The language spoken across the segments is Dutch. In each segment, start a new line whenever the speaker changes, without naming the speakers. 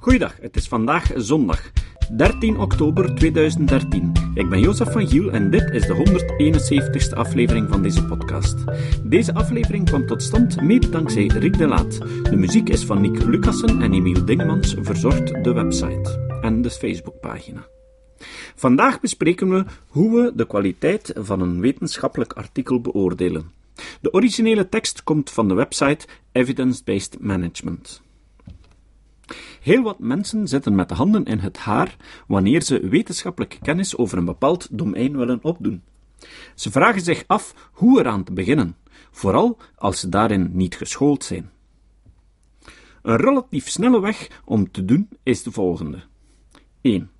Goeiedag, het is vandaag zondag, 13 oktober 2013. Ik ben Jozef van Giel en dit is de 171ste aflevering van deze podcast. Deze aflevering kwam tot stand mede dankzij Rick de Laat. De muziek is van Nick Lucassen en Emiel Dingemans verzorgt de website en de Facebookpagina. Vandaag bespreken we hoe we de kwaliteit van een wetenschappelijk artikel beoordelen. De originele tekst komt van de website Evidence-Based Management. Heel wat mensen zitten met de handen in het haar wanneer ze wetenschappelijke kennis over een bepaald domein willen opdoen. Ze vragen zich af hoe eraan te beginnen, vooral als ze daarin niet geschoold zijn. Een relatief snelle weg om te doen is de volgende. 1.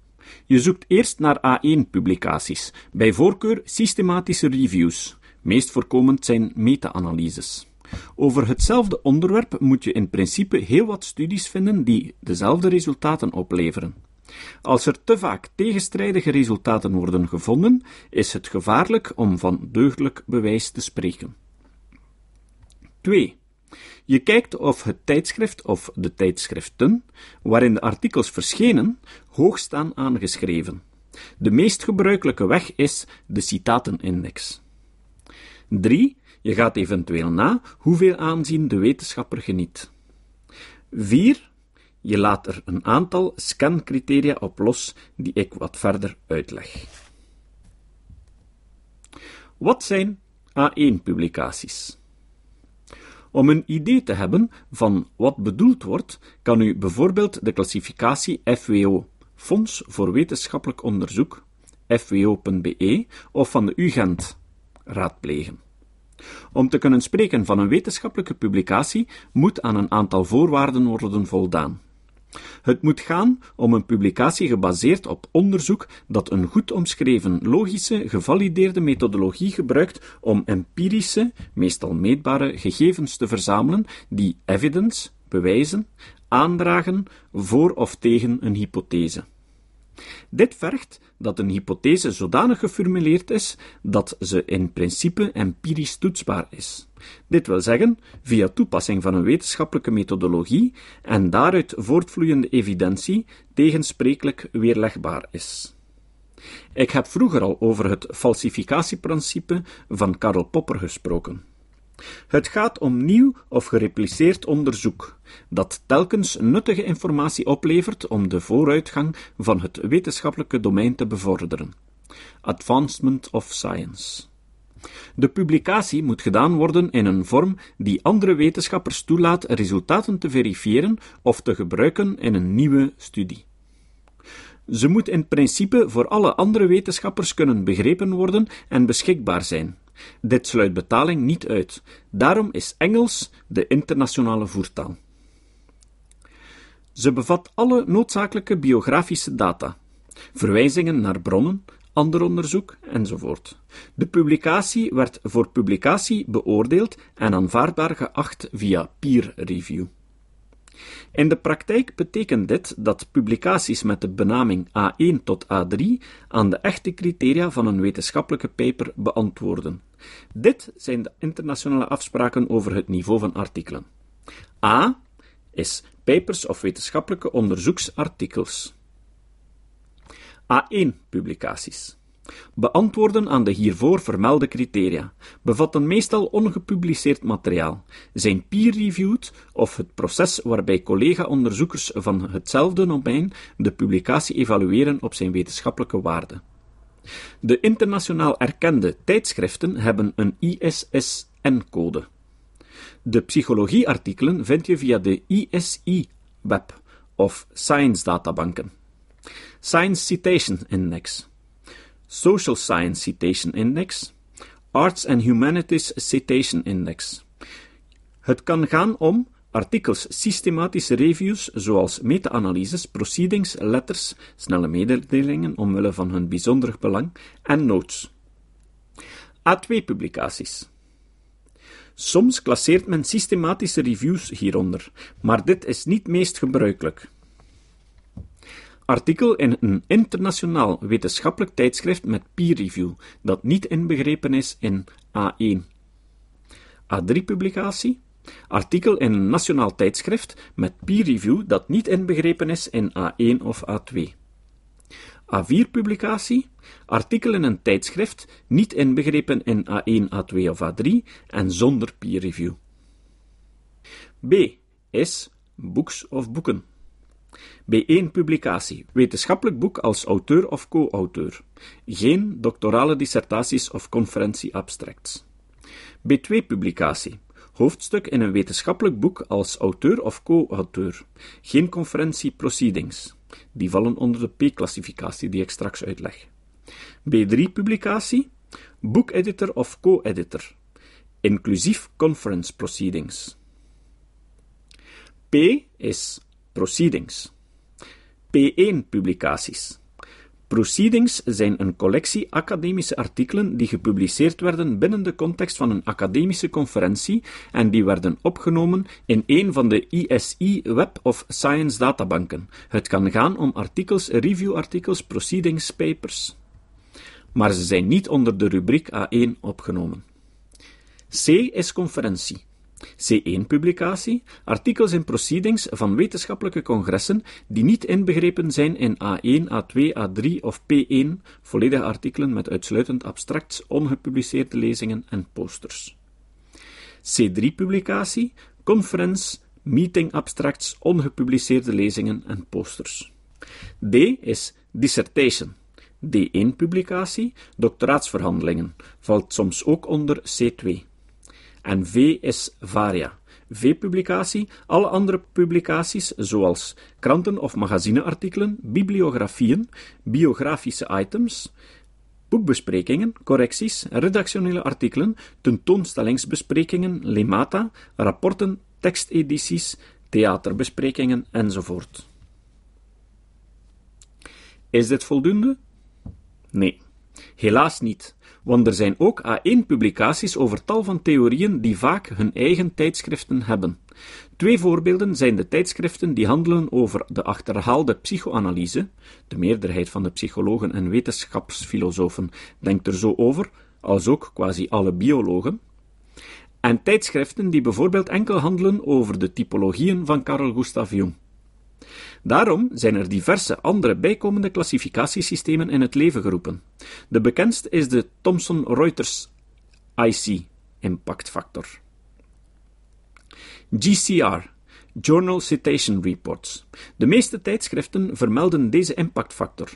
Je zoekt eerst naar A1-publicaties, bij voorkeur systematische reviews. Meest voorkomend zijn meta-analyses. Over hetzelfde onderwerp moet je in principe heel wat studies vinden die dezelfde resultaten opleveren. Als er te vaak tegenstrijdige resultaten worden gevonden, is het gevaarlijk om van deugdelijk bewijs te spreken. 2. Je kijkt of het tijdschrift of de tijdschriften, waarin de artikels verschenen, hoog staan aangeschreven. De meest gebruikelijke weg is de citatenindex. 3. Je gaat eventueel na hoeveel aanzien de wetenschapper geniet. 4. Je laat er een aantal scancriteria op los die ik wat verder uitleg. Wat zijn A1-publicaties? Om een idee te hebben van wat bedoeld wordt, kan u bijvoorbeeld de klassificatie FWO, Fonds voor Wetenschappelijk Onderzoek, fwo.be, of van de UGent raadplegen. Om te kunnen spreken van een wetenschappelijke publicatie moet aan een aantal voorwaarden worden voldaan. Het moet gaan om een publicatie gebaseerd op onderzoek dat een goed omschreven, logische, gevalideerde methodologie gebruikt om empirische, meestal meetbare gegevens te verzamelen die evidence, bewijzen, aandragen voor of tegen een hypothese. Dit vergt dat een hypothese zodanig geformuleerd is dat ze in principe empirisch toetsbaar is. Dit wil zeggen, via toepassing van een wetenschappelijke methodologie en daaruit voortvloeiende evidentie tegensprekelijk weerlegbaar is. Ik heb vroeger al over het falsificatieprincipe van Karl Popper gesproken. Het gaat om nieuw of gerepliceerd onderzoek, dat telkens nuttige informatie oplevert om de vooruitgang van het wetenschappelijke domein te bevorderen. Advancement of Science. De publicatie moet gedaan worden in een vorm die andere wetenschappers toelaat resultaten te verifiëren of te gebruiken in een nieuwe studie. Ze moet in principe voor alle andere wetenschappers kunnen begrepen worden en beschikbaar zijn, dit sluit betaling niet uit. Daarom is Engels de internationale voertaal. Ze bevat alle noodzakelijke biografische data, verwijzingen naar bronnen, ander onderzoek enzovoort. De publicatie werd voor publicatie beoordeeld en aanvaardbaar geacht via peer review. In de praktijk betekent dit dat publicaties met de benaming A1 tot A3 aan de echte criteria van een wetenschappelijke paper beantwoorden. Dit zijn de internationale afspraken over het niveau van artikelen. A is papers of wetenschappelijke onderzoeksartikels. A1-publicaties. Beantwoorden aan de hiervoor vermelde criteria, bevatten meestal ongepubliceerd materiaal, zijn peer-reviewed of het proces waarbij collega-onderzoekers van hetzelfde domein de publicatie evalueren op zijn wetenschappelijke waarde. De internationaal erkende tijdschriften hebben een ISSN-code. De psychologieartikelen vind je via de ISI-web of Science databanken. Science Citation Index, Social Science Citation Index, Arts and Humanities Citation Index. Het kan gaan om artikels, systematische reviews zoals meta-analyses, proceedings, letters, snelle mededelingen omwille van hun bijzonder belang en notes. A2-publicaties. Soms klasseert men systematische reviews hieronder, maar dit is niet meest gebruikelijk. Artikel in een internationaal wetenschappelijk tijdschrift met peer review, dat niet inbegrepen is in A1. A3-publicatie Artikel in een nationaal tijdschrift met peer review dat niet inbegrepen is in A1 of A2. A4-publicatie, artikel in een tijdschrift niet inbegrepen in A1, A2 of A3 en zonder peer review. B is books of boeken. B1 publicatie, wetenschappelijk boek als auteur of co-auteur. Geen doctorale dissertaties of conferentie-abstracts. B2 publicatie, hoofdstuk in een wetenschappelijk boek als auteur of co-auteur. Geen conferentie-proceedings. Die vallen onder de P-classificatie die ik straks uitleg. B3 publicatie, boekeditor of co-editor. Inclusief conference proceedings. P is proceedings. P1 publicaties. Proceedings zijn een collectie academische artikelen die gepubliceerd werden binnen de context van een academische conferentie en die werden opgenomen in een van de ISI Web of Science databanken. Het kan gaan om artikels, reviewartikels, proceedings papers. Maar ze zijn niet onder de rubriek A1 opgenomen. C is conferentie. C1-publicatie, artikels en proceedings van wetenschappelijke congressen die niet inbegrepen zijn in A1, A2, A3 of P1, volledige artikelen met uitsluitend abstracts, ongepubliceerde lezingen en posters. C3-publicatie, conference, meeting abstracts, ongepubliceerde lezingen en posters. D is dissertation. D1-publicatie, doctoraatsverhandelingen, valt soms ook onder C2 en V is varia. V-publicatie, alle andere publicaties, zoals kranten- of magazineartikelen, bibliografieën, biografische items, boekbesprekingen, correcties, redactionele artikelen, tentoonstellingsbesprekingen, lemata, rapporten, tekstedities, theaterbesprekingen enzovoort. Is dit voldoende? Nee, helaas niet want er zijn ook A1-publicaties over tal van theorieën die vaak hun eigen tijdschriften hebben. Twee voorbeelden zijn de tijdschriften die handelen over de achterhaalde psychoanalyse, de meerderheid van de psychologen en wetenschapsfilosofen denkt er zo over, als ook quasi alle biologen, en tijdschriften die bijvoorbeeld enkel handelen over de typologieën van Carl Gustav Jung. Daarom zijn er diverse andere bijkomende klassificatiesystemen in het leven geroepen. De bekendste is de Thomson-Reuters IC impact factor. GCR Journal Citation Reports. De meeste tijdschriften vermelden deze impactfactor.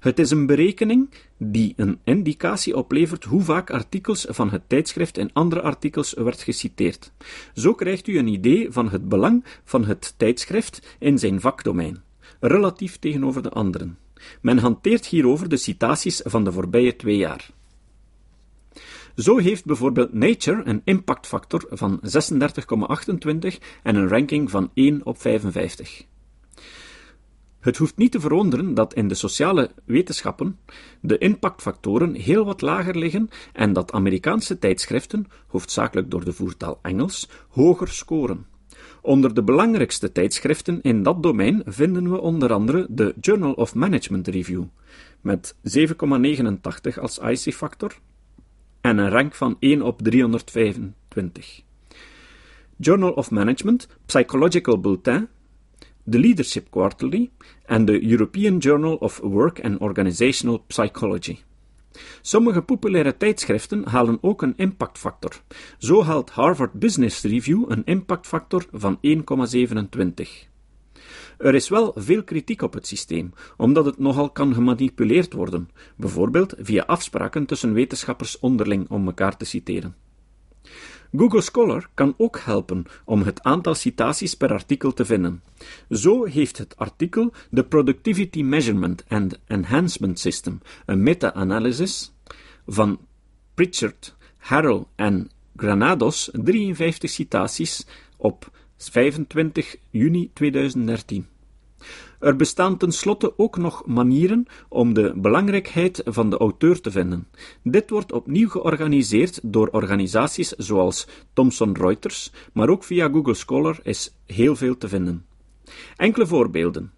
Het is een berekening die een indicatie oplevert hoe vaak artikels van het tijdschrift in andere artikels werd geciteerd. Zo krijgt u een idee van het belang van het tijdschrift in zijn vakdomein, relatief tegenover de anderen. Men hanteert hierover de citaties van de voorbije twee jaar. Zo heeft bijvoorbeeld Nature een impactfactor van 36,28 en een ranking van 1 op 55. Het hoeft niet te verwonderen dat in de sociale wetenschappen de impactfactoren heel wat lager liggen en dat Amerikaanse tijdschriften, hoofdzakelijk door de voertaal Engels, hoger scoren. Onder de belangrijkste tijdschriften in dat domein vinden we onder andere de Journal of Management Review, met 7,89 als IC-factor en een rank van 1 op 325. Journal of Management, Psychological Bulletin de Leadership Quarterly en de European Journal of Work and Organizational Psychology. Sommige populaire tijdschriften halen ook een impactfactor. Zo haalt Harvard Business Review een impactfactor van 1,27. Er is wel veel kritiek op het systeem, omdat het nogal kan gemanipuleerd worden, bijvoorbeeld via afspraken tussen wetenschappers onderling om elkaar te citeren. Google Scholar kan ook helpen om het aantal citaties per artikel te vinden. Zo heeft het artikel de Productivity Measurement and Enhancement System, een meta-analysis van Pritchard, Harrell en Granados 53 citaties op 25 juni 2013. Er bestaan tenslotte ook nog manieren om de belangrijkheid van de auteur te vinden. Dit wordt opnieuw georganiseerd door organisaties zoals Thomson Reuters, maar ook via Google Scholar is heel veel te vinden. Enkele voorbeelden.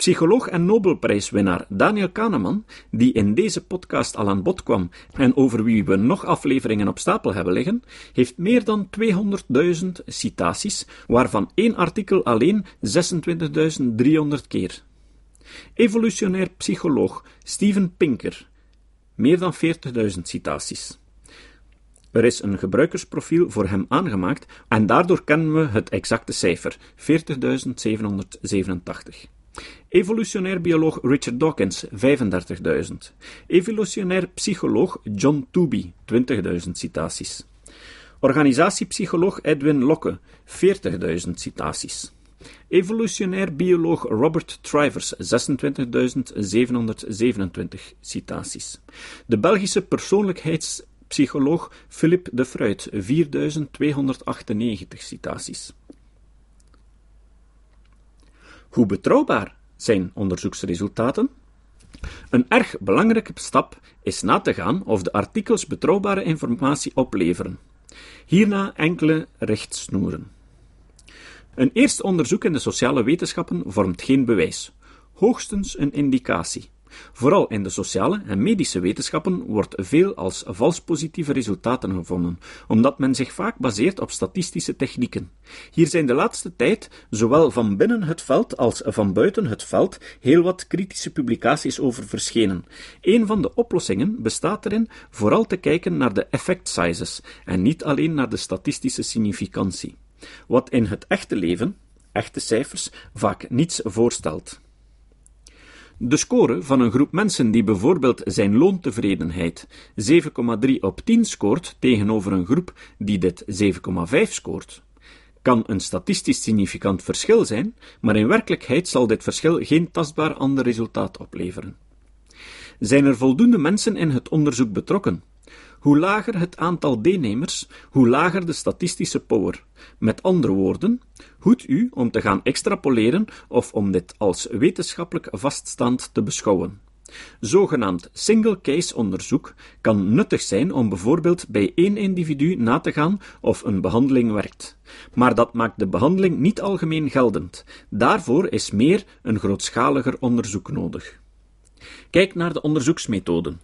Psycholoog en Nobelprijswinnaar Daniel Kahneman, die in deze podcast al aan bod kwam en over wie we nog afleveringen op stapel hebben liggen, heeft meer dan 200.000 citaties, waarvan één artikel alleen 26.300 keer. Evolutionair psycholoog Steven Pinker, meer dan 40.000 citaties. Er is een gebruikersprofiel voor hem aangemaakt en daardoor kennen we het exacte cijfer: 40.787. Evolutionair bioloog Richard Dawkins, 35.000. Evolutionair psycholoog John Tooby, 20.000 citaties. Organisatiepsycholoog Edwin Locke, 40.000 citaties. Evolutionair bioloog Robert Trivers, 26.727 citaties. De Belgische persoonlijkheidspsycholoog Philip de Fruit, 4.298 citaties. Hoe betrouwbaar zijn onderzoeksresultaten? Een erg belangrijke stap is na te gaan of de artikels betrouwbare informatie opleveren. Hierna enkele richtsnoeren. Een eerste onderzoek in de sociale wetenschappen vormt geen bewijs, hoogstens een indicatie. Vooral in de sociale en medische wetenschappen wordt veel als vals positieve resultaten gevonden, omdat men zich vaak baseert op statistische technieken. Hier zijn de laatste tijd, zowel van binnen het veld als van buiten het veld, heel wat kritische publicaties over verschenen. Een van de oplossingen bestaat erin vooral te kijken naar de effect sizes en niet alleen naar de statistische significantie. Wat in het echte leven, echte cijfers, vaak niets voorstelt. De score van een groep mensen die bijvoorbeeld zijn loontevredenheid 7,3 op 10 scoort tegenover een groep die dit 7,5 scoort, kan een statistisch significant verschil zijn, maar in werkelijkheid zal dit verschil geen tastbaar ander resultaat opleveren. Zijn er voldoende mensen in het onderzoek betrokken? Hoe lager het aantal deelnemers, hoe lager de statistische power. Met andere woorden, hoed u om te gaan extrapoleren of om dit als wetenschappelijk vaststaand te beschouwen. Zogenaamd single-case onderzoek kan nuttig zijn om bijvoorbeeld bij één individu na te gaan of een behandeling werkt. Maar dat maakt de behandeling niet algemeen geldend. Daarvoor is meer een grootschaliger onderzoek nodig. Kijk naar de onderzoeksmethoden.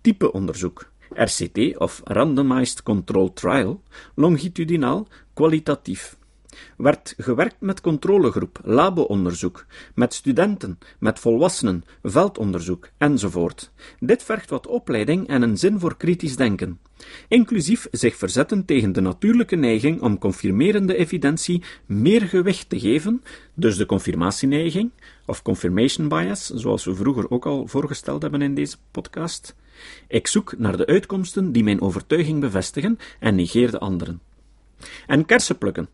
Type onderzoek. RCT of Randomized Control Trial, longitudinaal, kwalitatief. Werd gewerkt met controlegroep, labo-onderzoek, met studenten, met volwassenen, veldonderzoek enzovoort. Dit vergt wat opleiding en een zin voor kritisch denken, inclusief zich verzetten tegen de natuurlijke neiging om confirmerende evidentie meer gewicht te geven, dus de confirmatieneiging, of confirmation bias, zoals we vroeger ook al voorgesteld hebben in deze podcast, ik zoek naar de uitkomsten die mijn overtuiging bevestigen en negeer de anderen. En kersen plukken.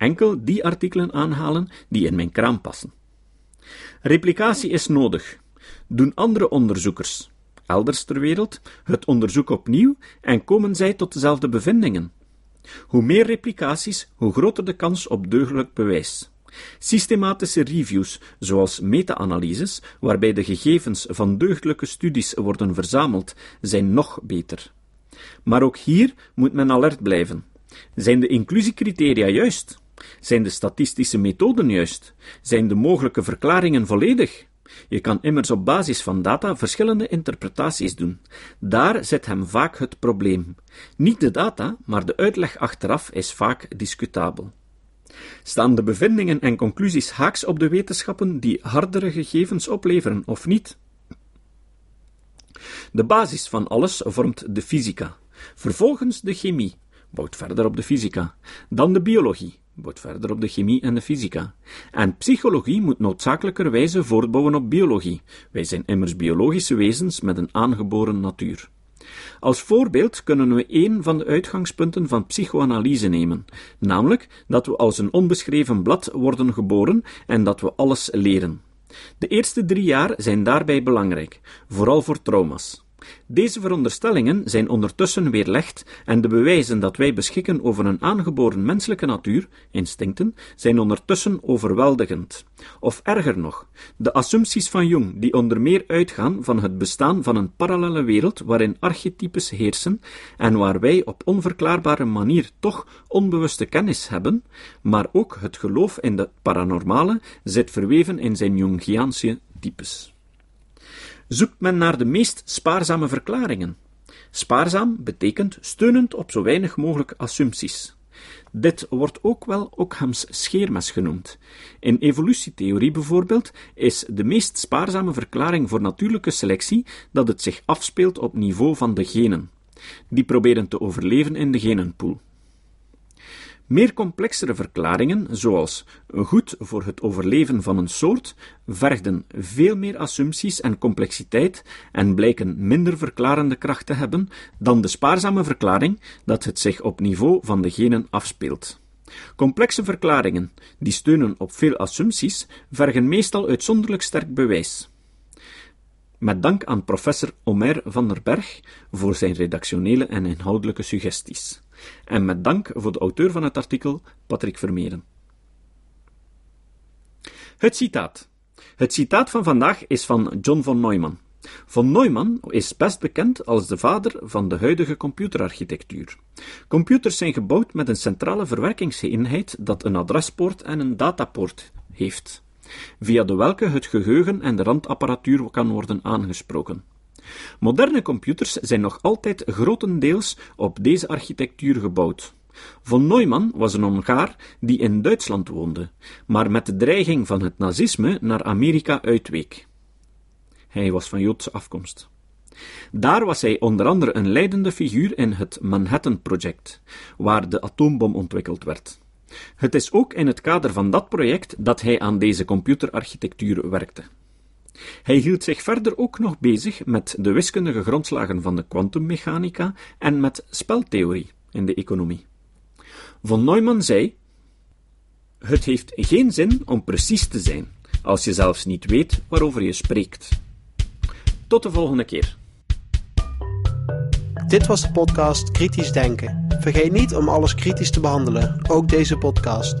Enkel die artikelen aanhalen die in mijn kraam passen. Replicatie is nodig. Doen andere onderzoekers, elders ter wereld, het onderzoek opnieuw en komen zij tot dezelfde bevindingen. Hoe meer replicaties, hoe groter de kans op deugdelijk bewijs. Systematische reviews, zoals meta-analyses, waarbij de gegevens van deugdelijke studies worden verzameld, zijn nog beter. Maar ook hier moet men alert blijven. Zijn de inclusiecriteria juist? Zijn de statistische methoden juist? Zijn de mogelijke verklaringen volledig? Je kan immers op basis van data verschillende interpretaties doen. Daar zit hem vaak het probleem. Niet de data, maar de uitleg achteraf is vaak discutabel. Staan de bevindingen en conclusies haaks op de wetenschappen die hardere gegevens opleveren of niet? De basis van alles vormt de fysica, vervolgens de chemie, bouwt verder op de fysica, dan de biologie, bouwt verder op de chemie en de fysica. En psychologie moet noodzakelijkerwijze voortbouwen op biologie. Wij zijn immers biologische wezens met een aangeboren natuur. Als voorbeeld kunnen we een van de uitgangspunten van psychoanalyse nemen, namelijk dat we als een onbeschreven blad worden geboren en dat we alles leren. De eerste drie jaar zijn daarbij belangrijk, vooral voor trauma's. Deze veronderstellingen zijn ondertussen weerlegd en de bewijzen dat wij beschikken over een aangeboren menselijke natuur, instincten, zijn ondertussen overweldigend. Of erger nog, de assumpties van Jung, die onder meer uitgaan van het bestaan van een parallele wereld waarin archetypes heersen en waar wij op onverklaarbare manier toch onbewuste kennis hebben, maar ook het geloof in het paranormale zit verweven in zijn Jungiaanse types zoekt men naar de meest spaarzame verklaringen. Spaarzaam betekent steunend op zo weinig mogelijk assumpties. Dit wordt ook wel Ockhams scheermes genoemd. In evolutietheorie bijvoorbeeld is de meest spaarzame verklaring voor natuurlijke selectie dat het zich afspeelt op niveau van de genen. Die proberen te overleven in de genenpool. Meer complexere verklaringen, zoals goed voor het overleven van een soort, vergden veel meer assumpties en complexiteit en blijken minder verklarende kracht te hebben dan de spaarzame verklaring dat het zich op niveau van de genen afspeelt. Complexe verklaringen, die steunen op veel assumpties, vergen meestal uitzonderlijk sterk bewijs. Met dank aan professor Omer van der Berg voor zijn redactionele en inhoudelijke suggesties. En met dank voor de auteur van het artikel, Patrick Vermeeren. Het citaat. Het citaat van vandaag is van John von Neumann. Von Neumann is best bekend als de vader van de huidige computerarchitectuur. Computers zijn gebouwd met een centrale verwerkingseenheid dat een adrespoort en een datapoort heeft, via de welke het geheugen en de randapparatuur kan worden aangesproken. Moderne computers zijn nog altijd grotendeels op deze architectuur gebouwd. Von Neumann was een Hongaar die in Duitsland woonde, maar met de dreiging van het nazisme naar Amerika uitweek. Hij was van Joodse afkomst. Daar was hij onder andere een leidende figuur in het Manhattan Project, waar de atoombom ontwikkeld werd. Het is ook in het kader van dat project dat hij aan deze computerarchitectuur werkte. Hij hield zich verder ook nog bezig met de wiskundige grondslagen van de kwantummechanica en met speltheorie in de economie. Von Neumann zei: Het heeft geen zin om precies te zijn, als je zelfs niet weet waarover je spreekt. Tot de volgende keer.
Dit was de podcast Kritisch Denken. Vergeet niet om alles kritisch te behandelen, ook deze podcast.